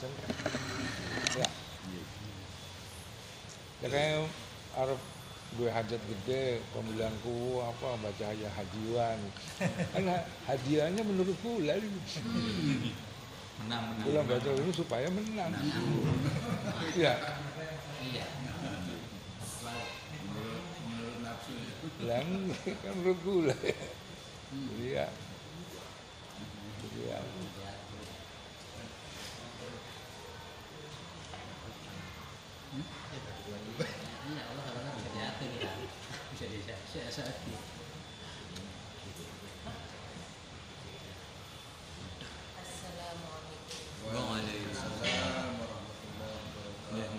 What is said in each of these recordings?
Ya. Ya kayak Arab gue hajat gede pemilihanku apa baca ya hajiwan. Kan ha- hadiahnya menurut bulan menang menang. Baca ini supaya menang. Ya. Iya. Menurut menurut bilang kan menurut gula iya iya iya Allah kalau bisa diatur ya bisa disiasati Assalamualaikum. Waalaikumsalam warahmatullahi wabarakatuh.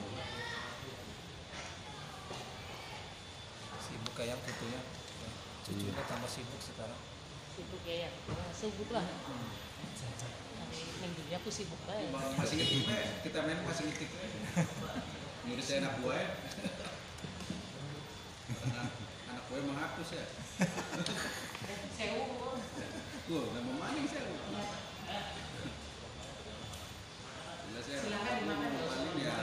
sibuk kayak kutunya cucu kita tambah sibuk sekarang Sibuk ya, ya. Sibuk lah. Hari minggunya aku sibuk banget. masih ngetik we. kita main masih ngetik ngurus anak gue menghapus ya Sewu. gue nama maning Bila saya Silakan dimakan. ya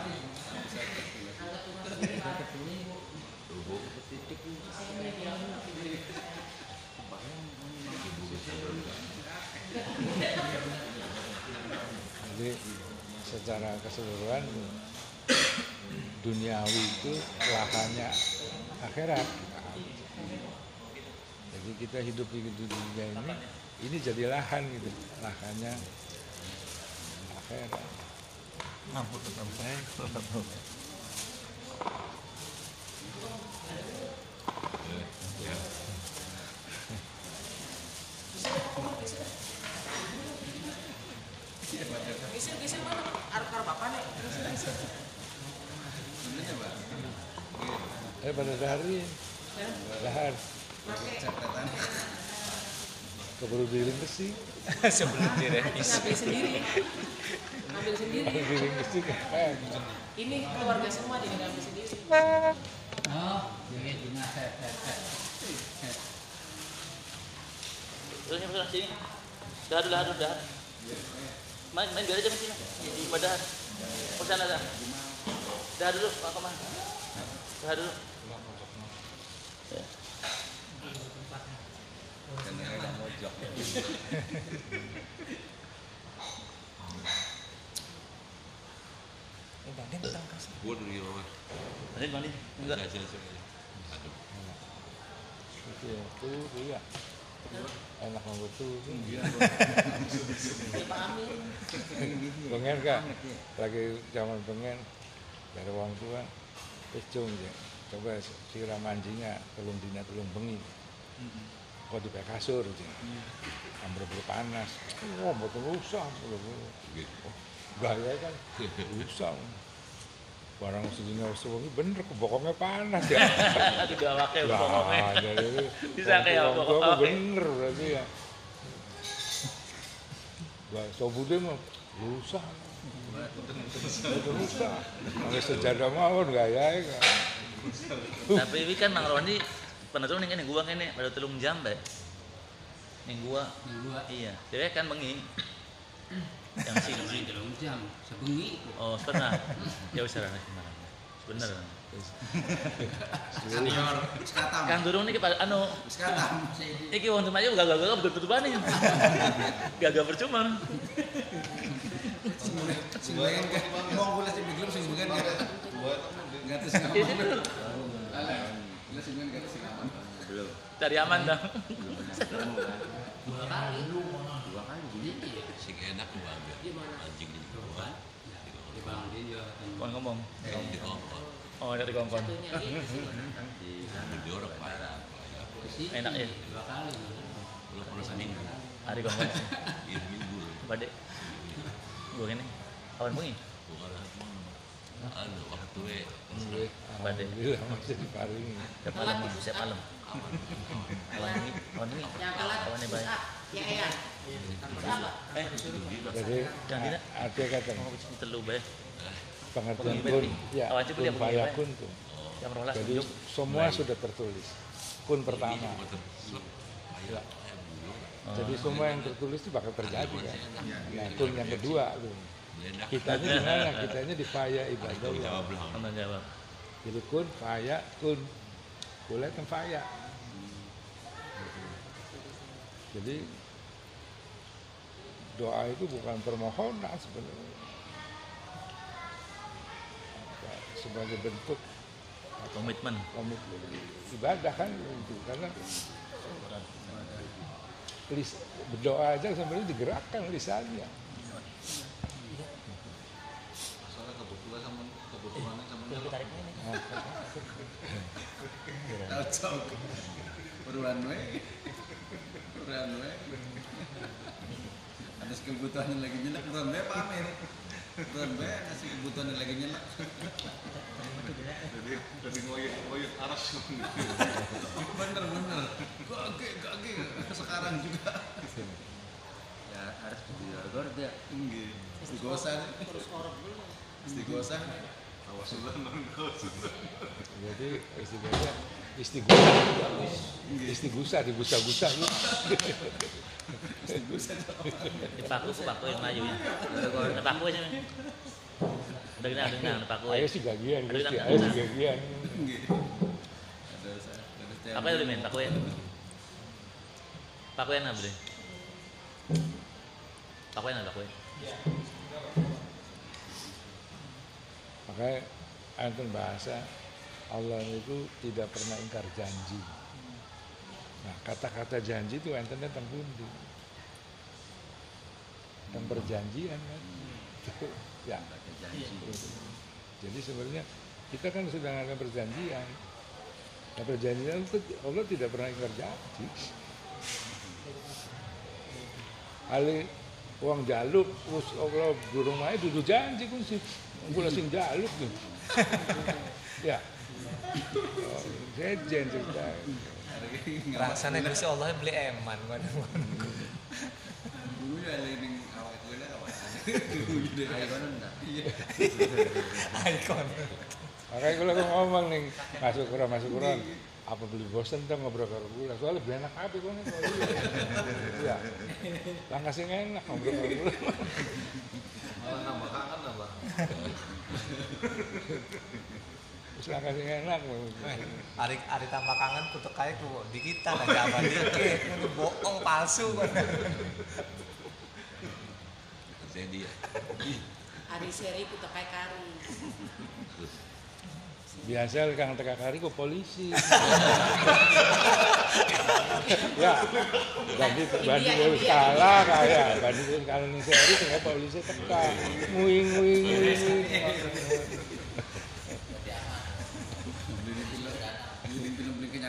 jadi secara keseluruhan duniawi itu lahannya akhirat kita hidup di dunia ini ini jadi lahan gitu. Lahannya. Akhirat mampu tetap Geser-geser mana? Arep-arep apa nih? sebenarnya pak eh pada hari dahar catatan giling besi sebelum direvisi Ngambil sendiri. Ngambil sendiri. besi kan Ini keluarga semua jadi ngambil sendiri. oh jadi cuma set set set Terus yang sini. Dulu, dahar dulu, dahar. Main, main biar aja main sini. Di. Ke sana dah. Dulu, Pak Komar. Dahar dulu. Karena ada mojok eh banding utang kasih Buat dari mama. Bandin, bandin. Enggak. Saya saya. Aduh. itu ya tuh tuh ya enak banget tuh pengen kak lagi zaman pengen dari orang tua cung ya coba siram anjingnya telung dina telung bengi kok di kasur aja ambil bulu panas wah betul rusak Gitu. gaya kan rusak barang sedina sewengi bener kebokongnya panas ya pokoknya. Wah, jadi Bisa kayak mah bener berarti ya. Wah, sobude mah lusa. Itu lusa. Nggak sejadah mawon gaya kan. Tapi ini kan Mang Rondi pernah tuh nih gua kene pada telung jam bae. Ning gua. Ning gua. Iya, cewek kan bengi. Yang sini. telung jam sebengi Oh, pernah. Ya wis sarana kemarin. Bener. senior sekatam Kang Durung nih pada anu sekatam Iki wong aja gak-gak betul tutupan nih. Gak-gak percuma. sing bagian kan mau sing sing bagian kan terus Ngaman Cari aman dah. dua kali dua kali Sing enak tuh bangga. Anjing di bawah. di bang dia Kon ngomong. Di kongkong. Oh, dari kongkon. Ini sini. Di orang parah. Enak ya. dua kali Belum pernah seminggu. Hari kongkon. Iya minggu. Bade. Gua gini. Kawan bengi. Bukan anu waktu we. Alhamdulillah masih diparingi. Siap malam, siap malam. Kawan bengi. Yang telat. Kawan baik. Ah, Ya, ya. Eh, Jadi ada kata telu bae. pengertian bengi. ya Awal itu kun tuh. 12 Jadi semua sudah tertulis. Kun pertama. Ayo dulu. Oh. Jadi semua yang tertulis itu bakal terjadi kan. Nah, kun yang kedua tuh. Beda. Kitanya di mana? Kitanya di faya ibadah. jawab lah. Jawab. Jadi kun, faya, kun. Boleh kan faya. Jadi doa itu bukan permohonan sebenarnya. Apa, Sebagai bentuk Komitmen. komitmen ibadah kan itu karena berdoa aja sebenarnya digerakkan lisannya. soalnya kebetulan sama Lebih tarik ini. Tahu Uruan we. Uruan we. Ada kebutuhan yang lagi nyenak, uruan we pamer. Uruan we ngasih kebutuhan yang lagi nyenak. Jadi jadi ngoyek aras. Bener bener. Gage gage sekarang juga. ya harus digor dia Enggak. Istighosah. Terus korok dulu. Istighosah. Tawasulan non Jadi istighosa istighosa istighosa digusa-gusa gitu. Dipaku ku paku yang maju ya. Dipaku aja. Udah kena, udah kena, dipaku ya. Ayo sih gagian, Gusti. Ayo sih gagian. Ada saya. Ada saya. Apa yang men? Paku ya. Paku yang apa deh? Paku yang paku ya. Makanya antum bahasa Allah itu tidak pernah ingkar janji. Nah, kata-kata janji itu enten tentang pundi. Tentang perjanjian kan. Ya. Jadi sebenarnya kita kan sudah ada perjanjian. Nah, perjanjian itu Allah tidak pernah ingkar janji. Ali uang jaluk terus Allah durung wae dudu janji kun sih. Kula sing jaluk tuh. ya. Oh, Sejen cerita. Rasanya Gusti Allah beli eman ngono-ngono. Dulu ya eling awak kowe lah awak. ayo kono enggak Ikon. Makanya kalau ngomong nih masuk kurang masuk kurang apa beli bosen tuh ngobrol karo kula soalnya beli enak apa kok nih ya lah kasih enak ngobrol karo kula Malah nambah kangen nambah. Lah kasih enak Ari ari tambah kangen kutuk kaya ku di kita nah jaman dikit ngono bohong palsu Jadi ya. Hari seri ku tekai kari. biasa kang teka kari kok polisi ya bandit bandit India, wis India. kalah kaya bandit wis kalah ning seri sing polisi teka nguing nguing nguing Beli film beli film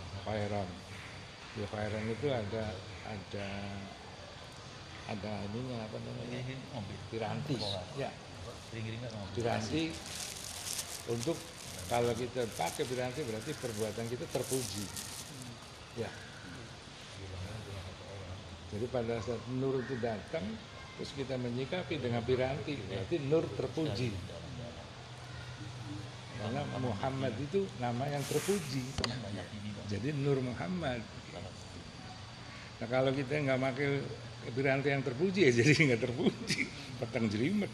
khairan ya khairan itu ada ada ada ininya apa namanya? Piranti ya. Piranti untuk kalau kita pakai piranti berarti perbuatan kita terpuji. Ya. Jadi pada saat nur itu datang terus kita menyikapi dengan piranti berarti nur terpuji. Karena Muhammad itu nama yang terpuji jadi Nur Muhammad. Nah kalau kita nggak pakai piranti yang terpuji ya jadi nggak terpuji. Petang jelimet.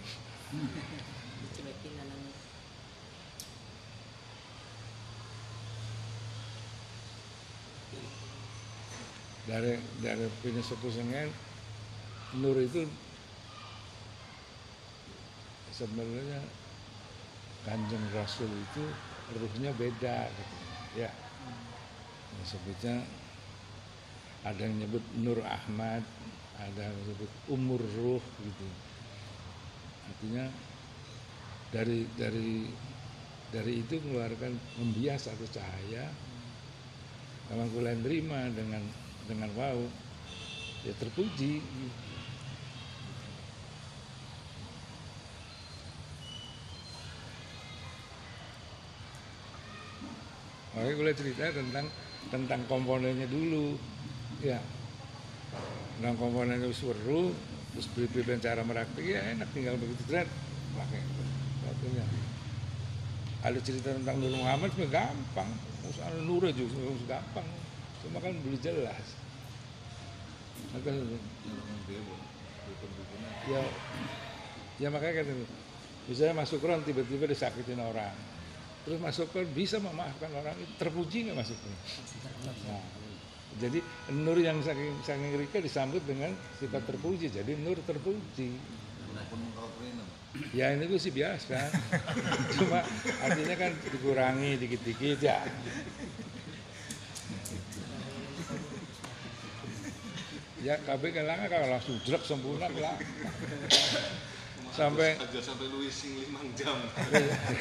Dari dari filsafat sengen nur itu sebenarnya kanjeng rasul itu ruhnya beda gitu. ya disebutnya ada yang nyebut Nur Ahmad ada yang nyebut umur ruh gitu. Artinya dari dari dari itu mengeluarkan membias atau cahaya kalau aku terima dengan dengan wow ya terpuji Oke, Makanya gue cerita tentang tentang komponennya dulu. Ya. Tentang komponennya seru terus brief dan cara merakit ya enak tinggal begitu thread pakai satunya ada cerita tentang Nur Muhammad sebenarnya gampang. Terus ada Nur juga gampang. Cuma kan belum jelas. Maka, ya ya. Makanya kan misalnya masuk ron tiba-tiba disakitin orang terus masuk ron bisa memaafkan orang itu. Terpuji nggak masuk ron nah, jadi nur yang saking saking rika disambut dengan sifat terpuji. Jadi nur terpuji. Ya ini gue sih biasa. Cuma artinya kan dikurangi dikit-dikit ya. Ya KB kelangan kalau langsung jelek sempurna lah sampai aja sampai luwih sing limang jam.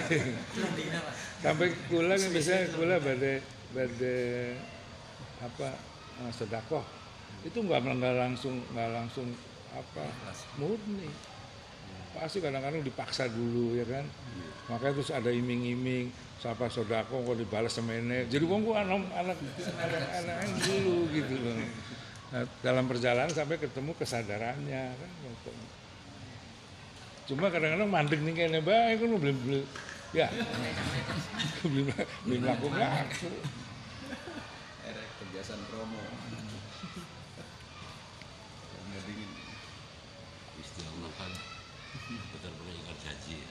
Sampai kula kan biasanya kula badai badai apa sedekah itu nggak nggak langsung nggak langsung apa murni. Pasti kadang-kadang dipaksa dulu ya kan? Makanya terus ada iming-iming siapa sodako kok dibalas semene jadi wong gua anak anak anak dulu gitu loh. Nah, dalam perjalanan sampai ketemu kesadarannya kan. Cuma kadang-kadang mandek nih kayaknya baik kan belum belum ya. Belum belum laku laku erek kebiasaan promo. Karena dingin istilah Allah kan betul-betul ingat janji.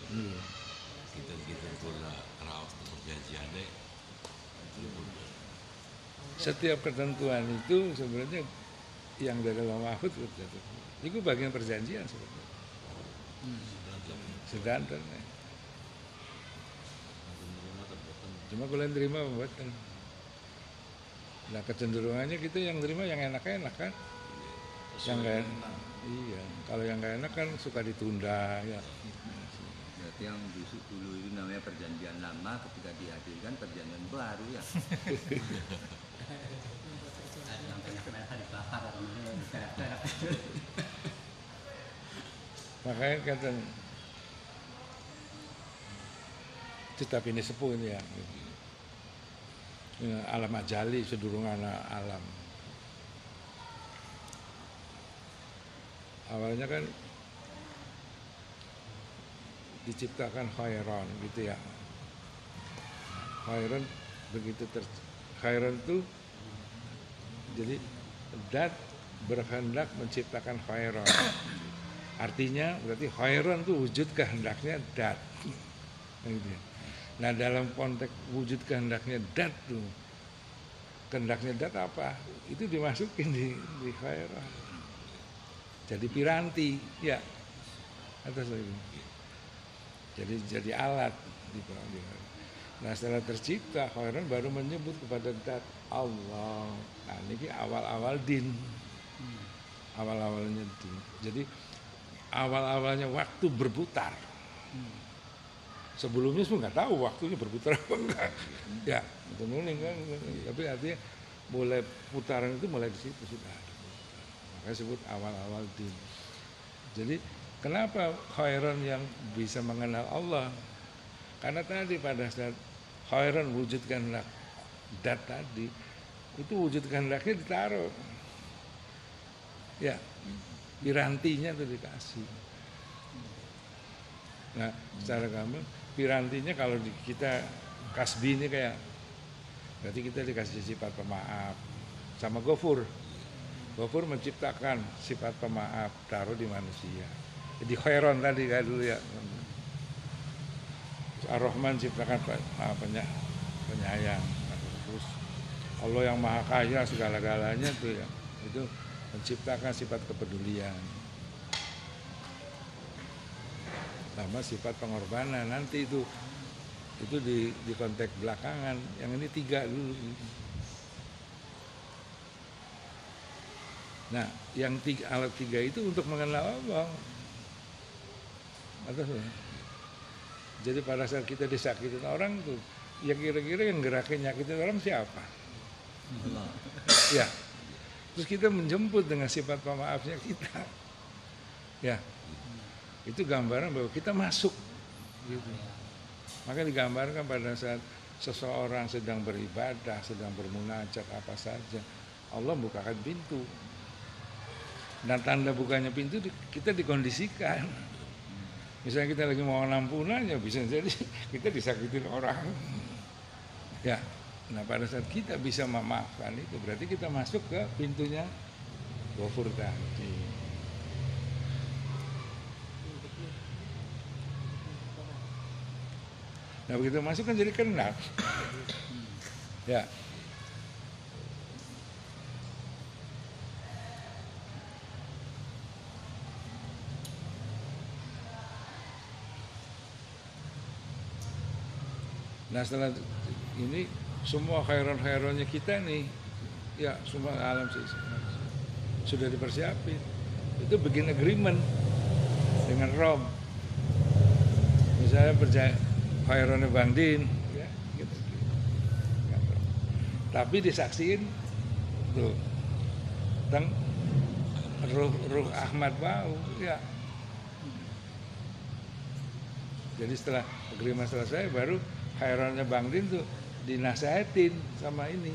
Kita kita pula raos perjanjiannya setiap ketentuan itu sebenarnya yang dari Allah Mahfud itu bagian perjanjian sebenarnya ya. cuma kalian terima pembuatan nah kecenderungannya kita yang terima yang enak-enak kan? Yang en- iya kalau yang nggak enak kan suka ditunda ya. Berarti yang busuk dulu itu namanya perjanjian lama ketika dihadirkan perjanjian baru ya. Dibakar orang makanya kata cita ini sepuh ini ya. Alam ajali sedurungan alam. Awalnya kan diciptakan khairan gitu ya. Khairan begitu ter khairan itu jadi dat berkehendak menciptakan khairan artinya berarti khairan itu wujud kehendaknya dat. Gitu ya. nah dalam konteks wujud kehendaknya dat tuh kehendaknya dat apa? Itu dimasukin di, di khairan. Jadi piranti ya. Atas lagi. Jadi jadi alat di di Nah setelah tercipta khairan baru menyebut kepada dat Allah. Nah ini awal-awal din, awal-awalnya din. Jadi awal-awalnya waktu berputar. Sebelumnya semua nggak tahu waktunya berputar apa enggak. Ya, itu nuning kan. Tapi artinya mulai putaran itu mulai di situ sudah. Makanya sebut awal-awal din. Jadi kenapa khairan yang bisa mengenal Allah? Karena tadi pada saat khairan wujud kehendak dat tadi itu wujud kehendaknya ditaruh. Ya, pirantinya itu dikasih. Nah, secara gampang pirantinya kalau di kita kasbi ini kayak berarti kita dikasih sifat pemaaf sama gofur. Gofur menciptakan sifat pemaaf taruh di manusia. Jadi khairan tadi kayak dulu ya. Ar-Rahman ciptakan maha penya- penyayang. Terus Allah yang maha kaya segala-galanya tuh ya. Itu menciptakan sifat kepedulian. Sama sifat pengorbanan nanti itu itu di di konteks belakangan. Yang ini tiga dulu. Nah, yang tiga, alat tiga itu untuk mengenal Allah. Atas ya. Jadi pada saat kita disakitin orang tuh, ya kira-kira yang gerakin nyakitin orang siapa? Ya. Terus kita menjemput dengan sifat pemaafnya kita. Ya. Itu gambaran bahwa kita masuk gitu. Maka digambarkan pada saat seseorang sedang beribadah, sedang bermunajat apa saja, Allah bukakan pintu. Dan tanda bukanya pintu kita dikondisikan. Misalnya kita lagi mau ampunan ya bisa jadi kita disakitin orang. Ya, nah pada saat kita bisa memaafkan itu berarti kita masuk ke pintunya gofur tadi. Nah begitu masuk kan jadi kenal. Ya. Nah setelah ini semua khairan-khairannya kita nih, ya semua alam sih sudah dipersiapin. Itu bikin agreement dengan Rom. Misalnya percaya khairannya Bang Din, ya, gitu. Tapi disaksiin tuh tentang ruh, ruh Ahmad Bau, ya. Jadi setelah agreement selesai baru khairannya Bang Din tuh dinasehatin sama ini.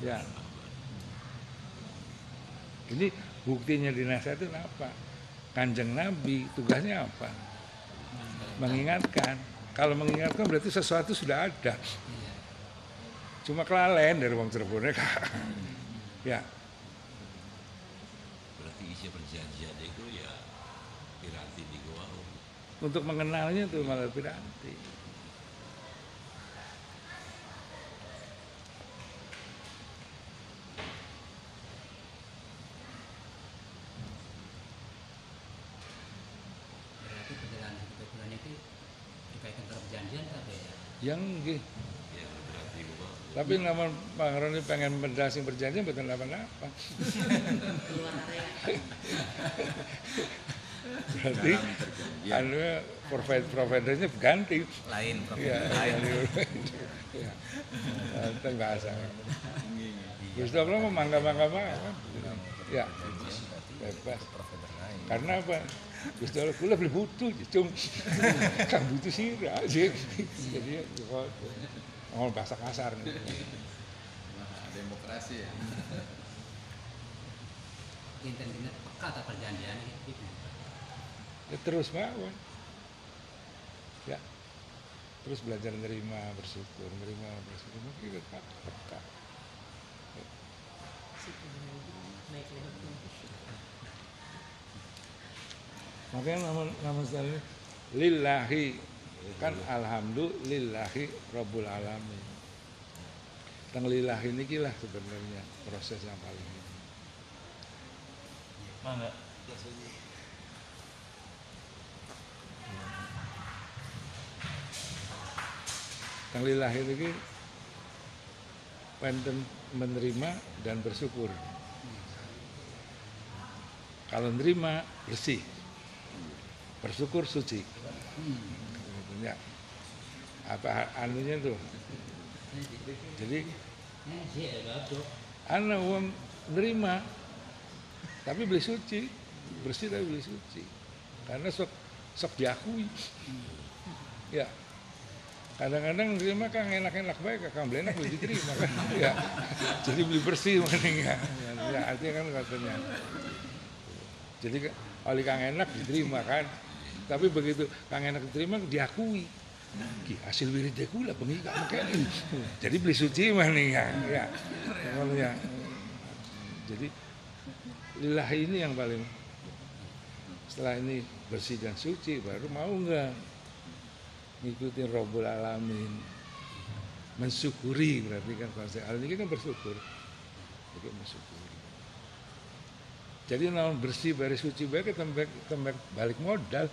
Ya. Ini buktinya dinasehatin apa? Kanjeng Nabi tugasnya apa? Mengingatkan. Kalau mengingatkan berarti sesuatu sudah ada. Cuma kelalen dari wong Cirebon ya. Berarti isi perjanjian itu ya piranti di gua. Untuk mengenalnya tuh malah piranti. Berarti perjalanan hidup bulan itu dikaitkan dengan perjanjian tapi ya. Yang nggih. Ya. Tapi nama Pangeran ini pengen berdasing perjanjian betul apa-apa. Berarti perjanjian. anu provider providernya ganti. lain Prof. Iya, lain iya. Itu bahasa. Gusti Allah mau mangga-mangga banget. Ya, bebas. Karena apa? Gusti Allah kula beli butuh, cum. Kan butuh sirah. Jadi, ngomong bahasa kasar. Wah, demokrasi ya. Peka tak perjanjian itu. Ya, terus mawon. Ya. Terus belajar nerima, bersyukur, nerima, bersyukur. Mungkin kita peka. naik level Makanya nama nama saya lillahi kan alhamdulillahi rabbul alamin. Teng lillahi ini lah sebenarnya proses yang paling ini. Mangga. Teng lillahi ini wonten menerima dan bersyukur. Kalau nerima bersih, bersyukur suci. Ya. Apa anunya tuh? Jadi anak uang nerima. Tapi beli suci. Bersih tapi beli suci. Karena sok sok diakui. Ya. Kadang-kadang nerima kan enak-enak baik kan beli enak beli diterima kan. Ya. Jadi beli bersih mending ya ya artinya kan katanya. Jadi oleh kang enak diterima kan tapi begitu kang enak diterima diakui Ki, hasil wirid kula bengi gak. Jadi beli suci maning ya. Ya. Ngono ya. Jadi lillah ini yang paling setelah ini bersih dan suci baru mau nggak ngikutin Rabbul Alamin mensyukuri berarti kan konsep al ini kan bersyukur jadi mensyukuri jadi naon bersih baris suci baik tembak tembak balik modal.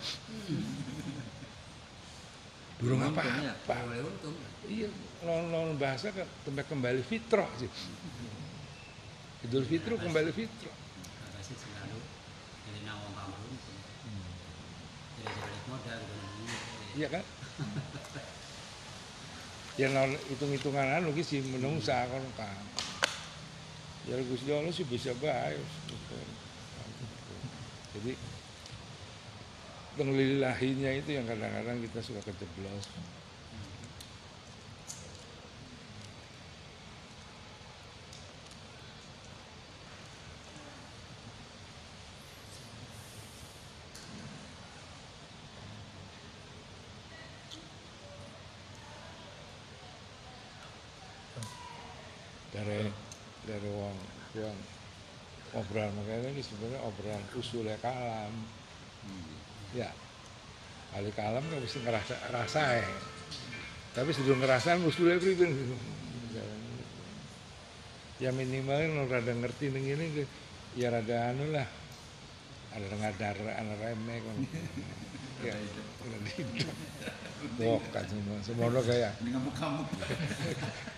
Burung apa? Untung. iya lawan lawan bahasa kan tembak kembali fitrah sih. Idul Fitri kembali fitrah. Modal gitu. iya kan? Ya non hitung hitungan anu ki sih menungsa kan kan ya Gusti Allah sih bisa baik jadi penglilahinya itu yang kadang-kadang kita suka kejeblos yang obrolan makanya ini sebenarnya obrolan usulnya kalam. Ya. Kali kalam kan mesti ngerasa rasa ya. Tapi sebelum ngerasain usulnya pribadi ya minimal rada ngerti ning ini ya rada anu lah. Ada ngadar anu remeh kan ya rada hidup. bokat semua. Semua kayak Ini ngamuk-ngamuk.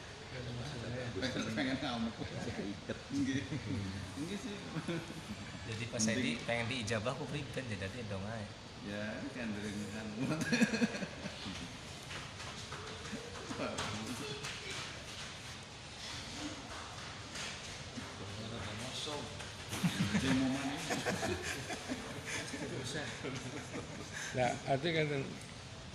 pengen pengen ngamuk. Nggih. Nggih sih. Jadi pas saya di pengen diijabah aku pribadi jadi dong aja. Ya kan dari. Demo mana? nah artinya kan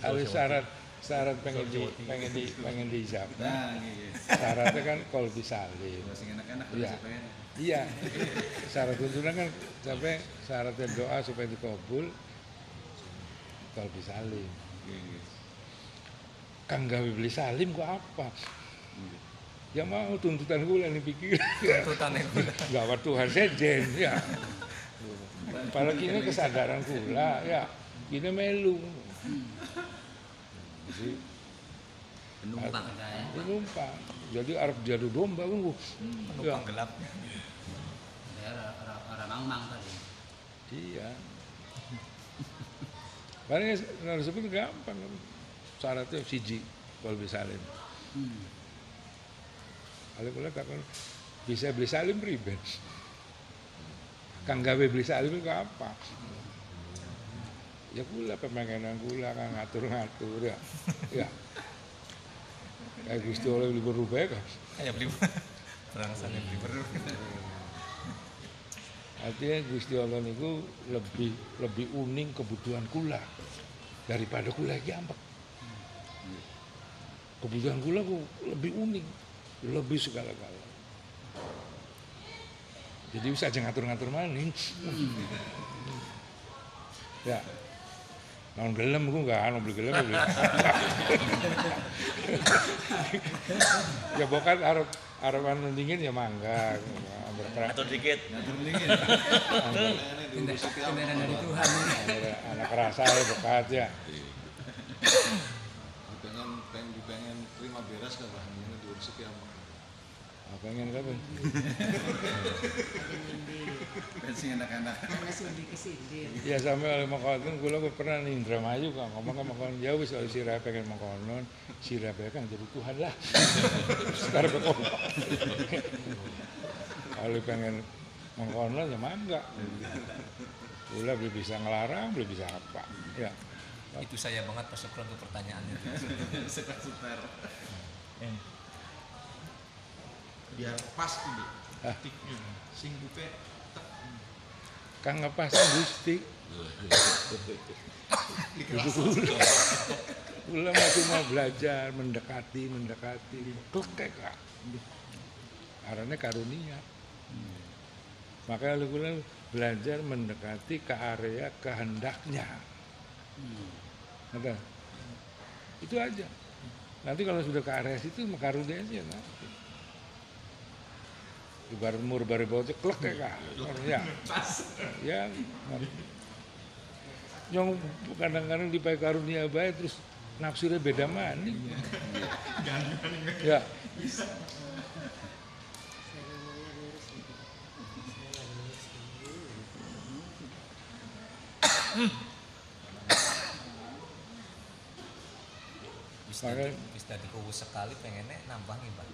ada syarat syarat pengen di pengen di pengen diijab Nah, nggih. syaratnya kan kalau disalin Sing enak-enak Iya. pengen. Iya, syarat tuntunan kan sampai syaratnya doa supaya dikabul kalau bisa salim. Nggih, nggih. Kang gawe beli salim kok apa? Ya mau tuntutan gue yang dipikir. Tuntutan itu. Gawat Tuhan sejen ya. Apalagi ini kesadaran kula ya. Ini melu. Jadi penumpang saya ini numpang. Jadi Arab jadu domba kan. Bu. Ya, gelap. saya orang mang tadi iya. Paling narasumber gampang. Syaratnya siji kalau bisa salim. hmm. Kalau kula takon bisa beli salim priben. Kang gawe beli salim itu apa? Ya kula pemanganan kula kang ngatur-ngatur ya. Ya. Kayak Gusti Allah beli berubah kan. Ayo beli berangsannya beli baru. Artinya Gusti Allah niku lebih lebih uning kebutuhan kula daripada kula iki ambek. Kebutuhan kula ku lebih uning, lebih segala-gala. Jadi bisa aja ngatur-ngatur maning. ya. Non gelem ku enggak anu beli gelem ya beli. ya bukan arep arep anu dingin ya mangga. Atau dikit. Kebenaran dari Tuhan. Anak- anak kerasa ya bekat ya. Pengen pengen pengen terima beres kan bahan ini diurus sekian apa pengen kan Kan sing enak-enak. karena sindi kesindir ya sampai oleh makanan kula kok pernah nih Indramayu kan. Ngomong kan makanan jauh wis kalau sirah pengen makanan sirah pengen jadi Tuhan lah. Sekarang kok kalau pengen makanan ya mangga kula belum bisa ngelarang belum bisa apa. Ya. Itu saya banget Pak Sukron untuk pertanyaannya. Setar-setar. Biar pas ini tiknya sing bupe kang ngepasang gusti mau cuma belajar mendekati mendekati. Klekek kak. Karena karunia. Makanya lu belajar mendekati ke area kehendaknya. Ada. itu aja. Nanti kalau sudah ke area situ mah karunia aja nanti ibarat mur baru bawa ceklek ya kak ya ya yang kadang-kadang dipakai karunia baik terus nafsunya beda maning ya wis tadi kuwus sekali pengennya nambah nih Pak.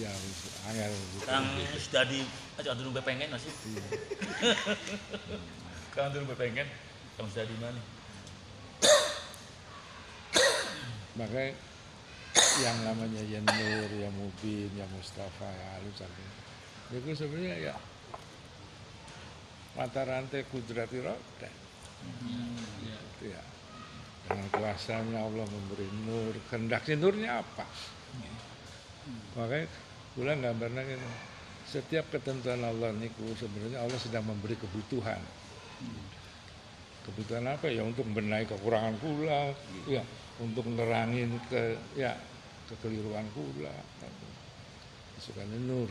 Ya angel gitu. Kang sudah di aja aturan pengen masih. Kang aturan pengen. Kang sudah di mana? makanya yang namanya ya Nur, ya Mubin, ya Mustafa, ya Alif Sakin. Itu sebenarnya ya mata rantai kudrati roda. Itu ya. Dengan kuasanya Allah memberi nur, kehendaknya nurnya apa? Makanya pulang gambarnya gitu. Setiap ketentuan Allah niku sebenarnya Allah sedang memberi kebutuhan. Kebutuhan apa ya untuk membenahi kekurangan kula, ya untuk nerangin ke ya kekeliruan kula. Suka nur.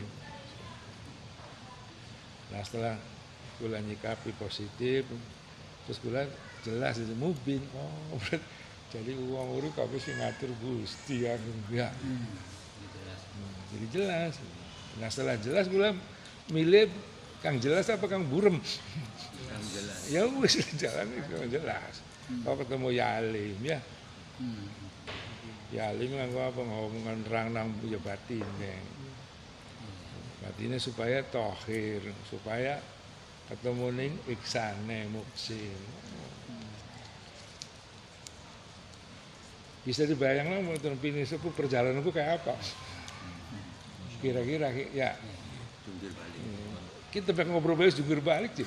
nah setelah kula nyikapi positif terus kula jelas itu mubin oh berat jadi uang urip kabeh ngatur Gusti ya Hmm, jadi jelas. Nah setelah jelas kula milih kang jelas apa kang burem? Yang jelas. ya wis jalan itu jelas. Kalau ketemu Yalim ya. Yalim nganggo apa ngomongan terang nang ya batin Neng. batinnya supaya tohir supaya ketemu ning iksane muksin. Bisa dibayangkan mau pini sepuh perjalananku kayak apa kira-kira ya. Jungkir balik. kita pengen ngobrol balik jungkir balik sih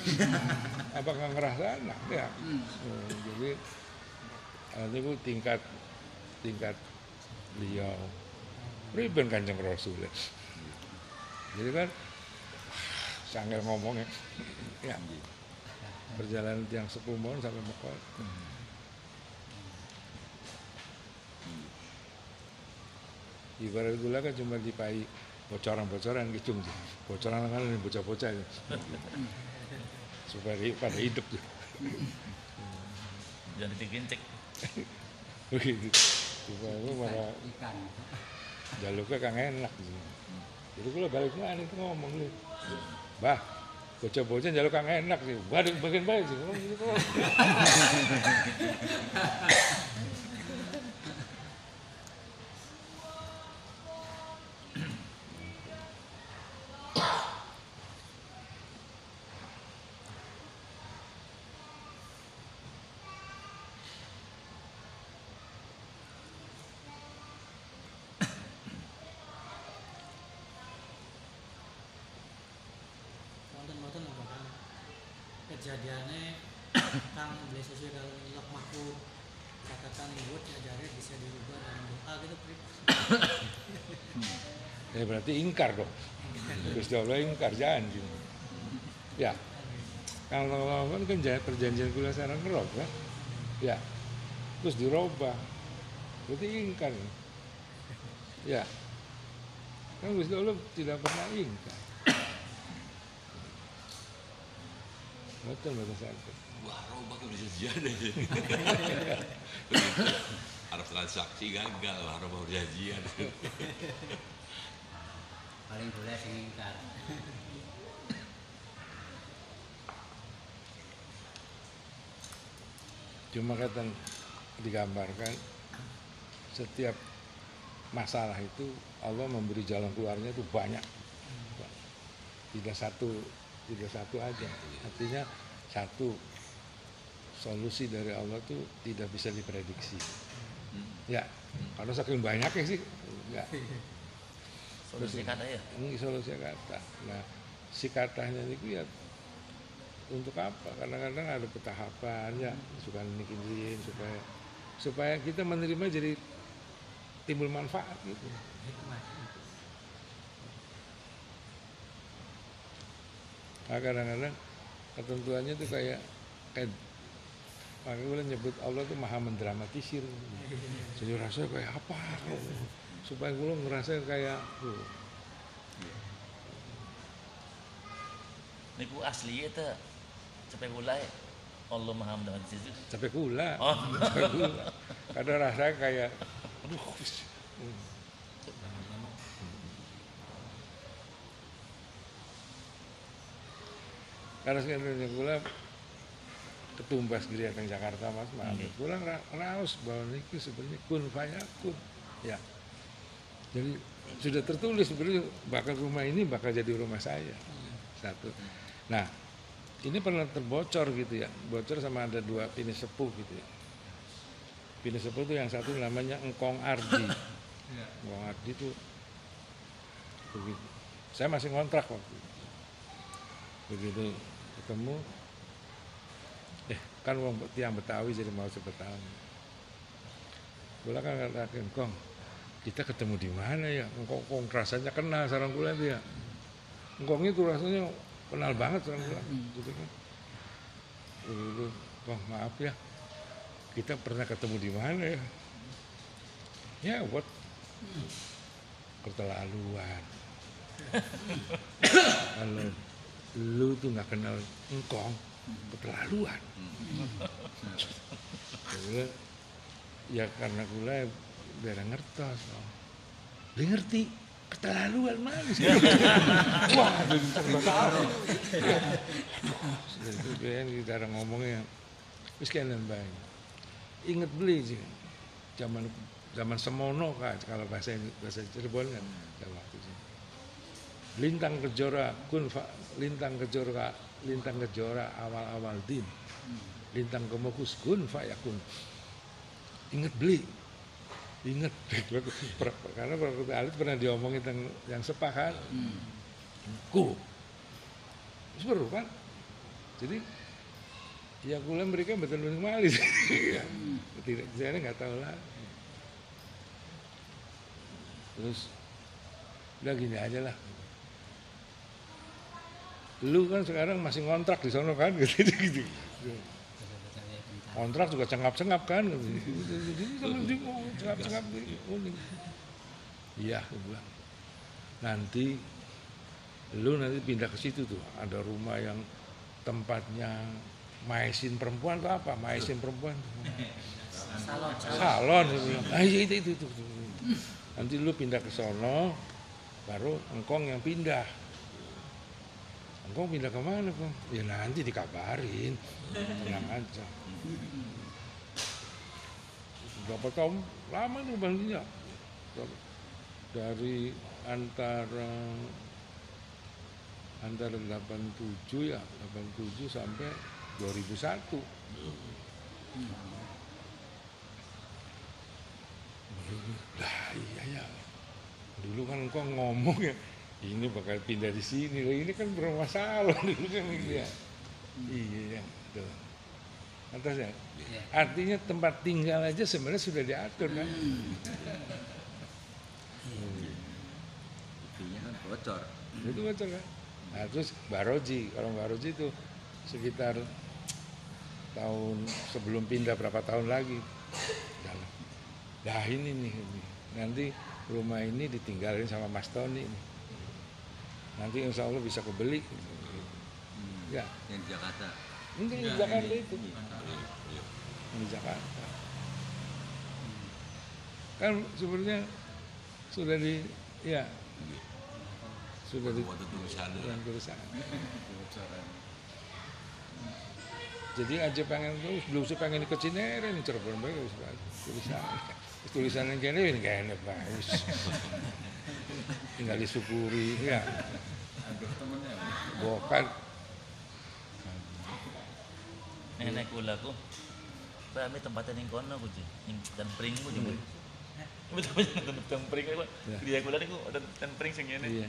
apakah ngerasa enak ya? Hmm, jadi nanti ku tingkat tingkat beliau. Riben kanjeng rasul ya. jadi kan sangat ngomongnya. Ya. Perjalanan tiang sepuh mohon sampai Mekah. Ibarat gula kan cuma dipai bocoran-bocoran gitu. Bocoran kan ini bocah-bocah. Ya. supaya pada hidup. Tuh Jangan dikincik. begitu. Supaya malah ikan jalurnya kang enak. Gitu. jadi kalau balik mana itu ngomong lu bah bocah-bocah jalur kang enak sih badan bagian baik sih. Ngomong gitu beli sesuai kalau nyelok mahfud catatan buat ngajarin bisa dirubah dalam doa gitu Pri. ya berarti ingkar dong. Gusti Allah ingkar janji. Ya. Kalau kan kan perjanjian gula sarang ngerok kan ya. Terus dirubah. Berarti ingkar. Ya. Kan Gusti Allah tidak pernah ingkar betul betul sakit Wah, ke perjanjian aja. Harap transaksi gagal, wah, robah perjanjian. paling boleh sing ingkar cuma kata digambarkan setiap masalah itu Allah memberi jalan keluarnya itu banyak tidak satu tidak satu aja. Artinya satu solusi dari Allah itu tidak bisa diprediksi. Ya karena saking banyaknya sih enggak Solusi kata ya. ini solusi kata. Nah si katanya itu ya untuk apa? Kadang-kadang ada petahapan ya. Suka nikin supaya supaya kita menerima jadi timbul manfaat gitu nah, kadang-kadang ketentuannya itu kayak kayak makanya gue nyebut Allah itu maha mendramatisir. Jadi rasanya kayak apa? Supaya gue ngerasa kayak tuh, Niku asli itu sampai mulai Allah Maha situ. sampai gula. Oh. sampai gula. Kadang rasanya kayak aduh karena sekarang gula ketumbas geria teng Jakarta mas. Mas Nggih. gula ra- raos bahwa ini sebenarnya kun fayakun ya. Jadi sudah tertulis sebenarnya bakal rumah ini bakal jadi rumah saya. Satu. Nah ini pernah terbocor gitu ya. Bocor sama ada dua pini sepuh gitu ya. Pini sepuh itu yang satu namanya Engkong Ardi. Engkong Ardi itu begitu. Saya masih ngontrak waktu itu. begitu ketemu. Eh kan wong tiang Betawi jadi mau Betawi Gula kan katakan Engkong kita ketemu di mana ya? Engkong Engkong rasanya kenal sarang gula itu ya? Engkong itu rasanya kenal banget sarang gula gitu kan. Begitu Bang maaf ya kita pernah ketemu di mana ya? Ya buat keterlaluan kalau lu tuh nggak kenal engkong keterlaluan. Ya karena kula biar ngertos oh. Dia ngerti keterlaluan manis wah salah itu kan cara ngomongnya wis kalian baik inget beli sih zaman zaman semono kan kalau bahasa bahasa Cirebon kan ya waktu itu lintang kejora kun fa, lintang kejora lintang kejora awal-awal din. Lintang kemokus kun fa yakun inget beli. Inget karena Prakut Alit pernah diomongin tentang yang sepakat. Ku. Seru kan? Jadi ya kula mereka betul betul malis tidak saya nggak tahu lah. Terus udah gini aja lah lu kan sekarang masih ngontrak di sana kan? Gitu gitu kontrak juga cengap-cengap kan? Jadi cengap-cengap iya aku bilang. Nanti lu nanti pindah ke situ tuh. Ada rumah yang tempatnya maesin perempuan atau apa? Maesin perempuan. Salon salon. Bilang. Ah iya itu itu, itu, itu. nanti lu pindah ke sono baru engkong yang pindah engkong pindah ke mana kong ya nanti dikabarin. Tenang aja. Berapa tahun? Lama tuh bantunya. Dari antara antara 87 ya 87 sampai 2001 lah iya ya dulu kan kok ngomong ya ini bakal pindah di sini. Loh ini kan bermasalah. Dulu kan gitu ya iya. Tuh atasnya? Artinya tempat tinggal aja sebenarnya sudah diatur kan? Buktinya kan bocor. itu betul kan? Nah terus Baroji kalau Baroji itu sekitar tahun sebelum pindah berapa tahun lagi? Dalam nah ini nih ini. nanti rumah ini ditinggalin sama Mas Tony nih. Nanti insya Allah bisa kebeli ya. Yang di Jakarta. ini di Jakarta itu. Di Jakarta. Kan sebenarnya sudah di ya. Sudah di tulisannya. yang tulisan jadi aja pengen terus belum sih pengen ke Cinere nih Cirebon wis bae. tulisan tulisan yang kene ini Pak. Wis tinggal disyukuri ya bukan nenek kula ku kami tempatnya ning kono ku dan pring ku jemu betul betul dan pring ku dia kula niku dan pring sing ngene. Iya.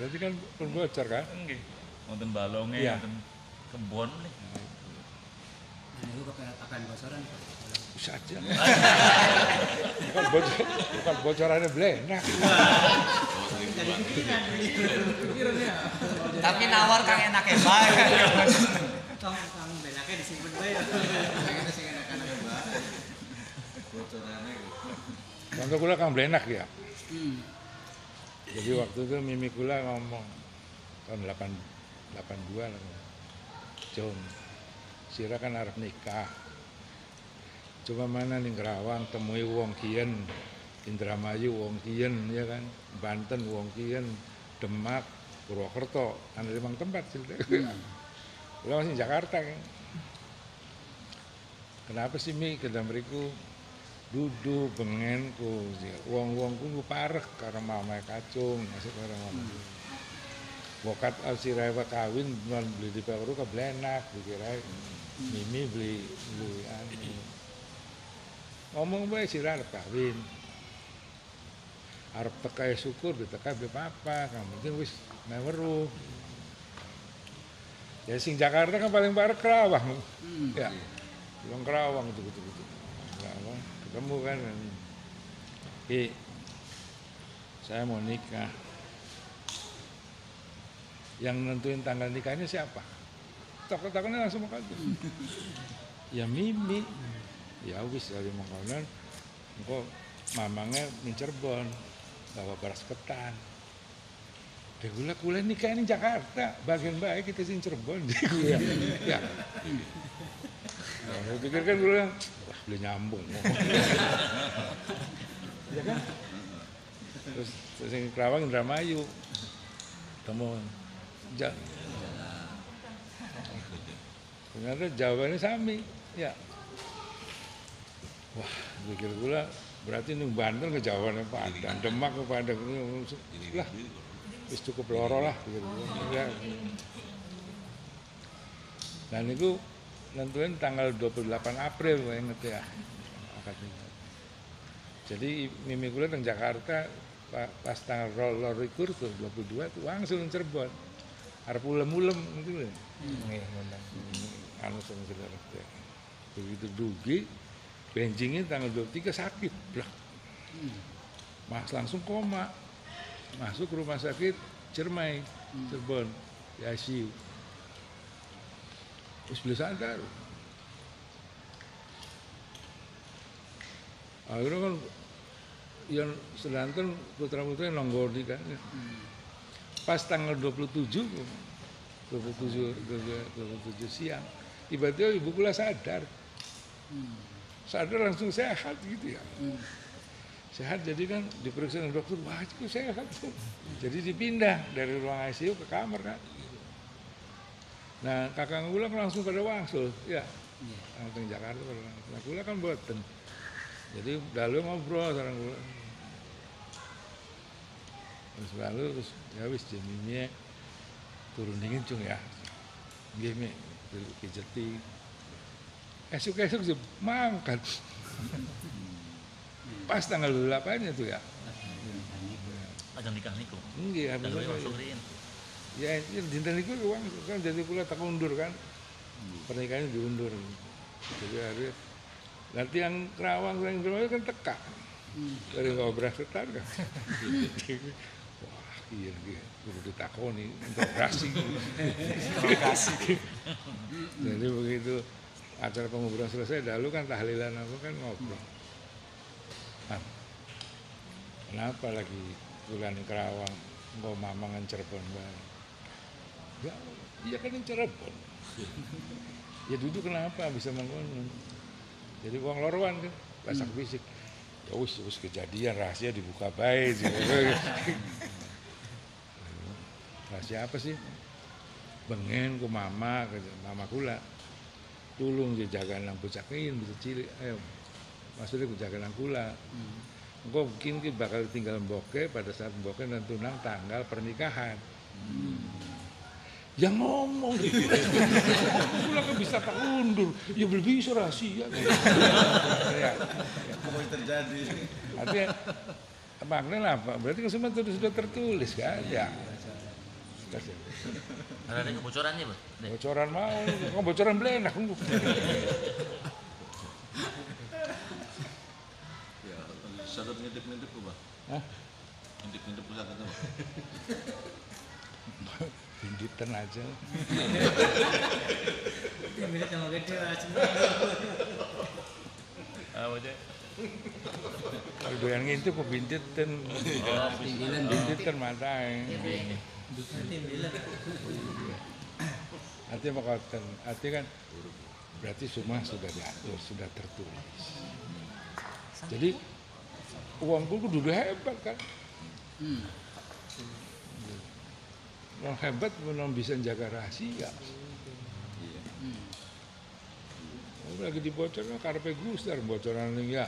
Berarti kan pun bocor kan? Nggih. Wonten balonge Iya. wonten kebon nih. Nah itu kepeatakan bocoran Pak. Bisa aja bukan bocor bukan bocorannya blenak Tapi nawar kang enak ya bae. tong tong benaknya disimpan bae bocorannya. Contoh kula kang blenak ya. Jadi waktu itu Mimi Kula ngomong tahun 8 82 lah. Jom, Sira kan arep nikah. Coba mana nih Kerawang temui wong kian, Indramayu wong kian ya kan, Banten wong kian, Demak, Purwokerto, kan ada limang tempat sih. Kula masih Jakarta kan. Kenapa sih Mi? Kita beriku duduk bengenku. Wong-wongku ku parek karo mamae kacung masih karo mama Bokat alsirai kawin non beli di Peru ke blenak dikira mimi beli beli anu ngomong bae sira arep kawin. Arep teka ya syukur diteka be papa kamu penting wis meweruh ya sing Jakarta kan paling parek Kerawang. Ya Belum Kerawang itu gitu gitu. Kerawang ketemu kan. Ki saya mau nikah. Yang nentuin tanggal nikahnya siapa? Takut-takutnya langsung makan ya Mimi ya wis dari makanan engko mamangnya min Cirebon bawa beras ketan Dia gula kuliah nikah ini Jakarta, bagian baik kita sing Cirebon. Dia gula. ya. Nah, saya pikir kan gula, wah boleh nyambung. ya kan? Terus sing Kerawang Indramayu. Temu ja, ternyata jawabannya sami ya wah pikir gula berarti ini Banten ke Jawa Padang Demak ke Padang lah wis cukup loro lah pikir gula. Ya. dan itu nentuin tanggal 28 April gue inget ya. Akadnya jadi mimi gula di Jakarta pa- pas tanggal roller likur tuh 22 tuh langsung Cirebon. Harap ulem-ulem gitu Nggih, ngundang. anu sama saudara teh. begitu dugi benjingnya tanggal 23 sakit blak. Mas langsung koma. Masuk ke rumah sakit Cermai Cirebon di ICU terus beli sadar. Akhirnya kan yang sedanten putra-putra nonggoni kan. Pas tanggal 27 27 27 siang tiba-tiba ibu kula sadar sadar langsung sehat gitu ya. Sehat jadi kan diperiksa dengan dokter wah itu sehat jadi dipindah dari ruang ICU ke kamar kan? Nah kakak gula kan langsung pada wangsul ya. Langsung Jakarta pada wangsul. Nah gula kan boten. Jadi lalu ngobrol sareng gula terus lalu terus ya wis jadinya turun dingin cung ya. Gini pijeti esok esok sih mangkat. Pas tanggal 28 nya tuh ya. Ajang nikah niku. Dan bener, langsung ya. ya itu dinten itu uang kan jadi pula tak undur kan. Pernikahannya diundur. Jadi hari nanti yang kerawang yang kerawang kan teka dari ngobrol setar kan wah iya iya. Kudu ditakoni interogasi jadi begitu acara penguburan selesai dahulu kan tahlilan apa kan ngobrol. Nah, kenapa lagi bulan kerawang mau mamangan Cirebon bareng ya iya kan yang Cirebon. Ya duduk kenapa bisa mengkonon jadi uang lorwan kan pasak fisik. Ya wis wis kejadian rahasia dibuka baik rahasia apa sih? Bengen ku mama ke mama kula tulung jaga nang bocakin bisa cilik ayo maksudnya jaga nang kula engkau mungkin ki bakal tinggal boke pada saat boke dan tunang tanggal pernikahan yang ngomong gitu. Kula kan bisa tak undur. Ya belum bisa rahasia. ya. Yang terjadi? Artinya maknanya apa? Berarti kan semua sudah, sudah tertulis kan? Ya. Ada ada kebocorannya, Bu? Dek. Bocoran mau, kok bocoran belenak. Ya, sadar ngintip-ngintip ku, Bang. Hah? Ngintip-ngintip ku sadar, Bang. Binditan aja. Mirip sama gede lah Apa aja? Kalau doyan ngintip kok bintitan. Oh, Bintitan matanya. Nanti bilang Artinya kata? Artinya kan berarti semua sudah diatur, sudah tertulis. Jadi uangku kudu hebat kan. Yang hebat memang bisa jaga rahasia. Oh, lagi dibocorkan karpe Gustar bocoran ya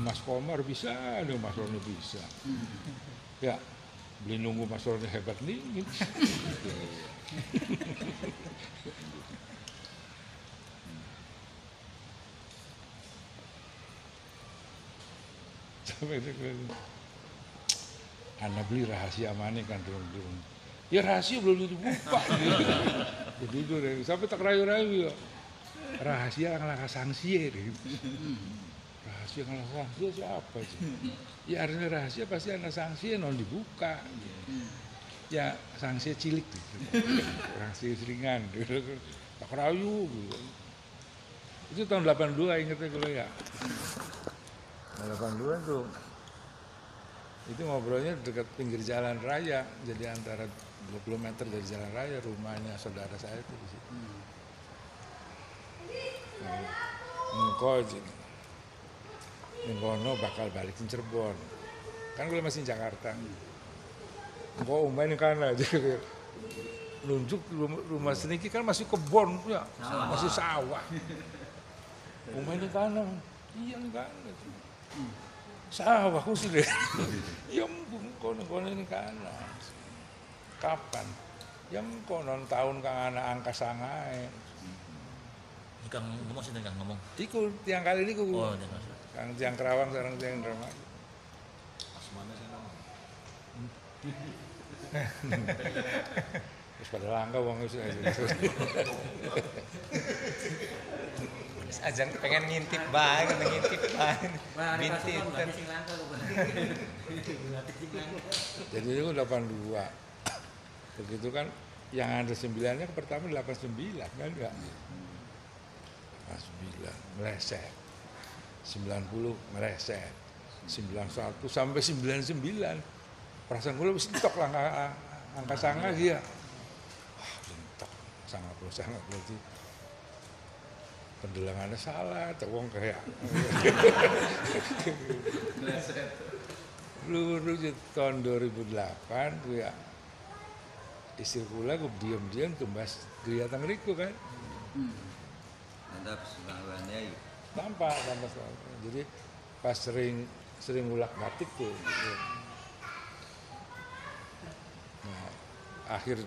Mas Komar bisa, ada Mas Roni bisa. Ya, beli nunggu Mas Roni hebat nih. Sampai itu Anda beli rahasia mana kan turun-turun. Ya rahasia belum dibuka. Jadi itu deh. Sampai tak rayu-rayu ya. Rahasia langkah sanksi ya. Rahasia langkah sanksi siapa sih? Ya artinya rahasia pasti ada sanksi non dibuka. Ya sanksi cilik gitu. Rahasia seringan. Tak rayu gitu. Itu tahun 82 ingetnya kalau ya. Tahun 82 tuh itu ngobrolnya dekat pinggir jalan raya jadi antara 20 meter dari jalan raya rumahnya saudara saya itu di situ engkau Ngono bakal balik ke Cirebon. Kan gue masih di Jakarta. Engkau main kan aja nunjuk rumah, rumah seniki kan masih kebon ya. Masih sawah. Rumah ini kanan iya ini kanan sawah khusus deh ya ampun kono kono ini kanan kapan? Ya konon tahun kang anak angka sangai Kang ngomong sih Kang ngomong. Iku tiang kali ini ku Oh. Kang tiang Kerawang sekarang tiang drama Asmana saya nama. terus pada langka uang itu Ajang pengen ngintip banget, ngintip banget. Ada Ngintip. jadi itu 82 begitu kan yang ada sembilannya pertama 89 kan enggak 89 meleset 90 meleset 91 sampai 99 perasaan gue lebih stok lah angka, angka sanga dia wah bentok sangat puluh sangat berarti pendelangannya salah wong kayak. Luru tahun 2008 gue ya istri kula gue diam-diam tumbas kegiatan riku kan? Mantap selawannya tampak tampak selalu. jadi pas sering sering ulak batik tuh gitu. nah, akhir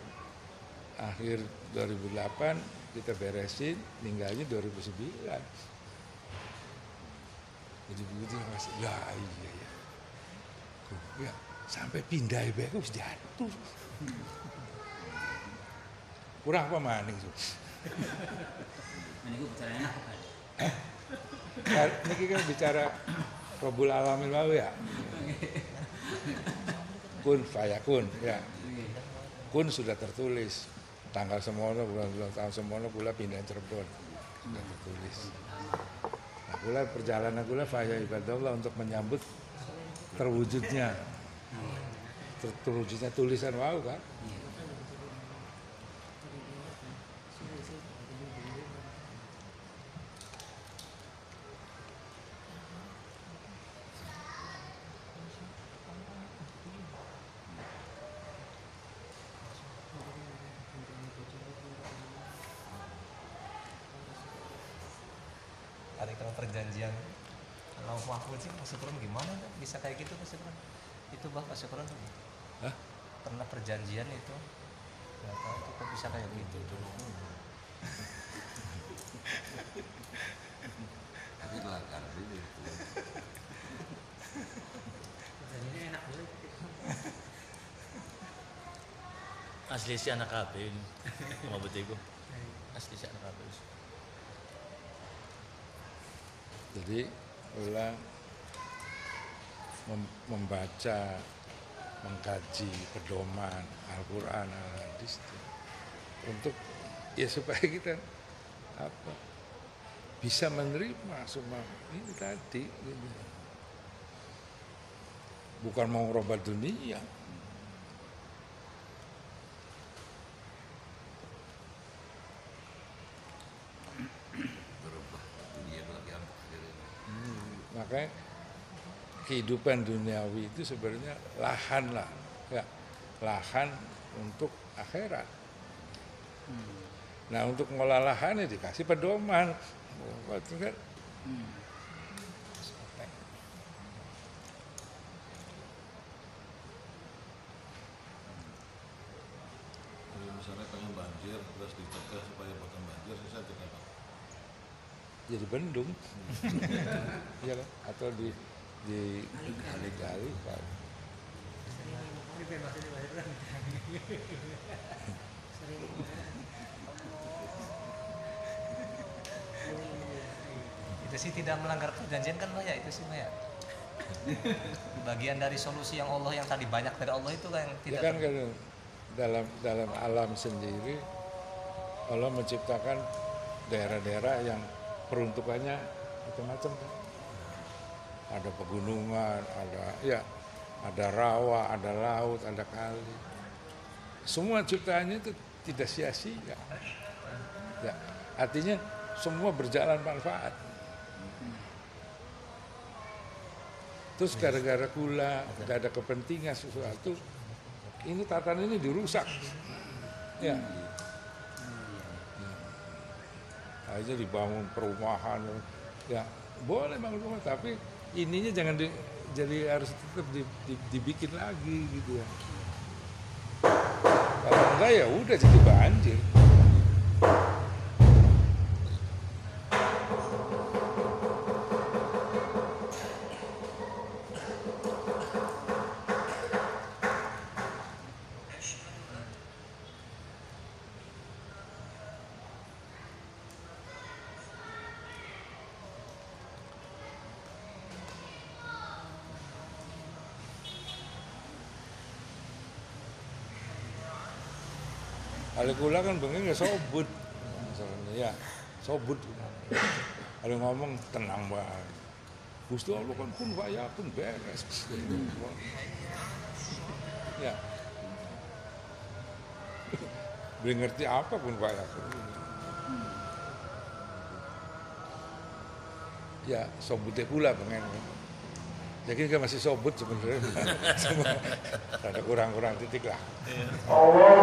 akhir 2008 kita beresin ninggalnya 2009 jadi begitu mas ya iya ya ya sampai pindah ibu aku jatuh kurang apa maning tuh Ini gue bicara enak kan. Ini kan bicara Robul Alamin mau ya. Kun fayakun ya. Kun sudah tertulis tanggal semono bulan bulan tahun semono pula pindah Cirebon sudah tertulis. Nah, pula perjalanan pula faya ibadallah untuk menyambut terwujudnya ter- terwujudnya tulisan wow kan. Hari kalau perjanjian kalau Mahfud sih Pak Syukron gimana Pak? bisa kayak gitu Pak Syukron? Itu bah Pak Syukron Hah? pernah perjanjian itu nggak tahu tuh kok bisa kayak gitu Tapi kelakar sih itu. Ini enak banget. Asli si anak kabin. Sama betiku. Asli si anak kabin. Jadi ulang membaca, mengkaji pedoman Al-Quran, Al-Hadis untuk ya supaya kita apa bisa menerima semua ini tadi gitu. bukan mau robat dunia Berubah dunia itu lagi ampuh gitu. makanya kehidupan duniawi itu sebenarnya lahan lah ya lahan untuk akhirat. Nah untuk ngolah lahannya dikasih pedoman. Itu kan Jadi misalnya pengen banjir, terus dicegah supaya bukan banjir, saya cegah Pak. jadi bendung. Ya kan? Atau di di kali-kali Ini pengen bahasa ini banyak orang. Sering. itu sih tidak melanggar perjanjian kan Pak ya itu sih Pak ya bagian dari solusi yang Allah yang tadi banyak dari Allah itu kan yang ya tidak kan kan dalam dalam alam sendiri Allah menciptakan daerah-daerah yang peruntukannya macam-macam kan. Ada pegunungan, ada ya ada rawa, ada laut, ada kali. Semua ciptaannya itu tidak sia-sia. Ya, artinya semua berjalan manfaat. Terus gara-gara gula, gak ada kepentingan sesuatu, ini tatanan ini dirusak. Ya. Aja dibangun perumahan, ya boleh bangun rumah, tapi ininya jangan di, jadi harus tetap di, di- dibikin lagi gitu ya. Kalau enggak ya udah jadi banjir. Kalau gula kan bengi nggak sobut, misalnya ya sobut. Kalau ngomong tenang banget. Gusti Allah kan pun kaya pun beres. Ya. Belum ngerti apa pun kaya pun. Ya, sobutnya pula pengen. Jadi kan masih sobut sebenarnya. Ada kurang-kurang titik lah. Allah